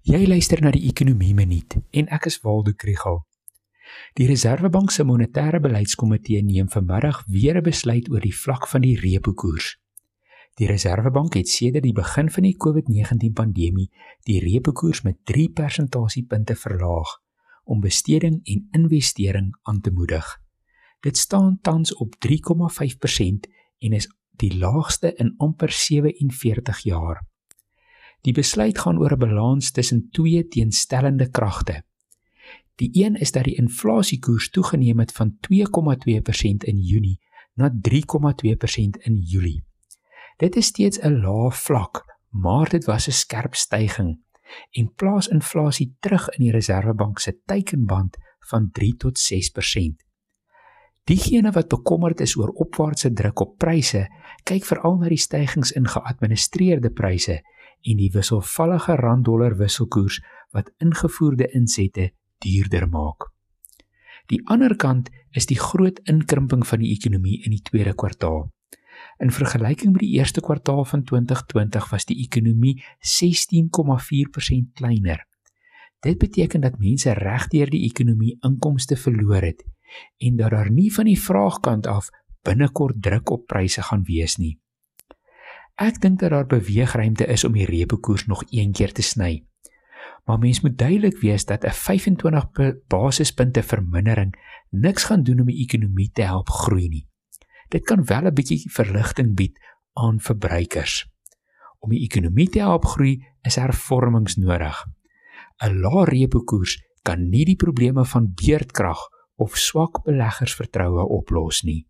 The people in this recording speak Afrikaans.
Jy luister na die Ekonomie Minuut en ek is Waldo Krugel. Die Reserwebank se monetêre beleidskomitee neem vanmiddag weer 'n besluit oor die vlak van die repo koers. Die Reserwebank het sedert die begin van die COVID-19 pandemie die repo koers met 3 persentasiepunte verlaag om besteding en investering aan te moedig. Dit staan tans op 3,5% en is die laagste in amper 47 jaar. Die besluit gaan oor 'n balans tussen twee teenstellende kragte. Die een is dat die inflasiekoers toegeneem het van 2,2% in Junie na 3,2% in Julie. Dit is steeds 'n lae vlak, maar dit was 'n skerp styging en plaas inflasie terug in die Reserwebank se teikenband van 3 tot 6%. Diegene wat bekommerd is oor opwaartse druk op pryse, kyk veral na die stygings in geadministreerde pryse en die wisselvallige rand-dollar wisselkoers wat ingevoerde insette duurder maak. Die ander kant is die groot inkrimping van die ekonomie in die tweede kwartaal. In vergelyking met die eerste kwartaal van 2020 was die ekonomie 16,4% kleiner. Dit beteken dat mense regdeur die ekonomie inkomste verloor het en dat daar nie van die vraagkant af binnekort druk op pryse gaan wees nie. Ek dink dat daar beweegruimte is om die repo koers nog een keer te sny. Maar mens moet duidelik wees dat 'n 25 basispunte vermindering niks gaan doen om die ekonomie te help groei nie. Dit kan wel 'n bietjie verligting bied aan verbruikers. Om die ekonomie te help groei, is hervormings nodig. 'n Lae repo koers kan nie die probleme van beurtkrag of swak beleggersvertroue oplos nie.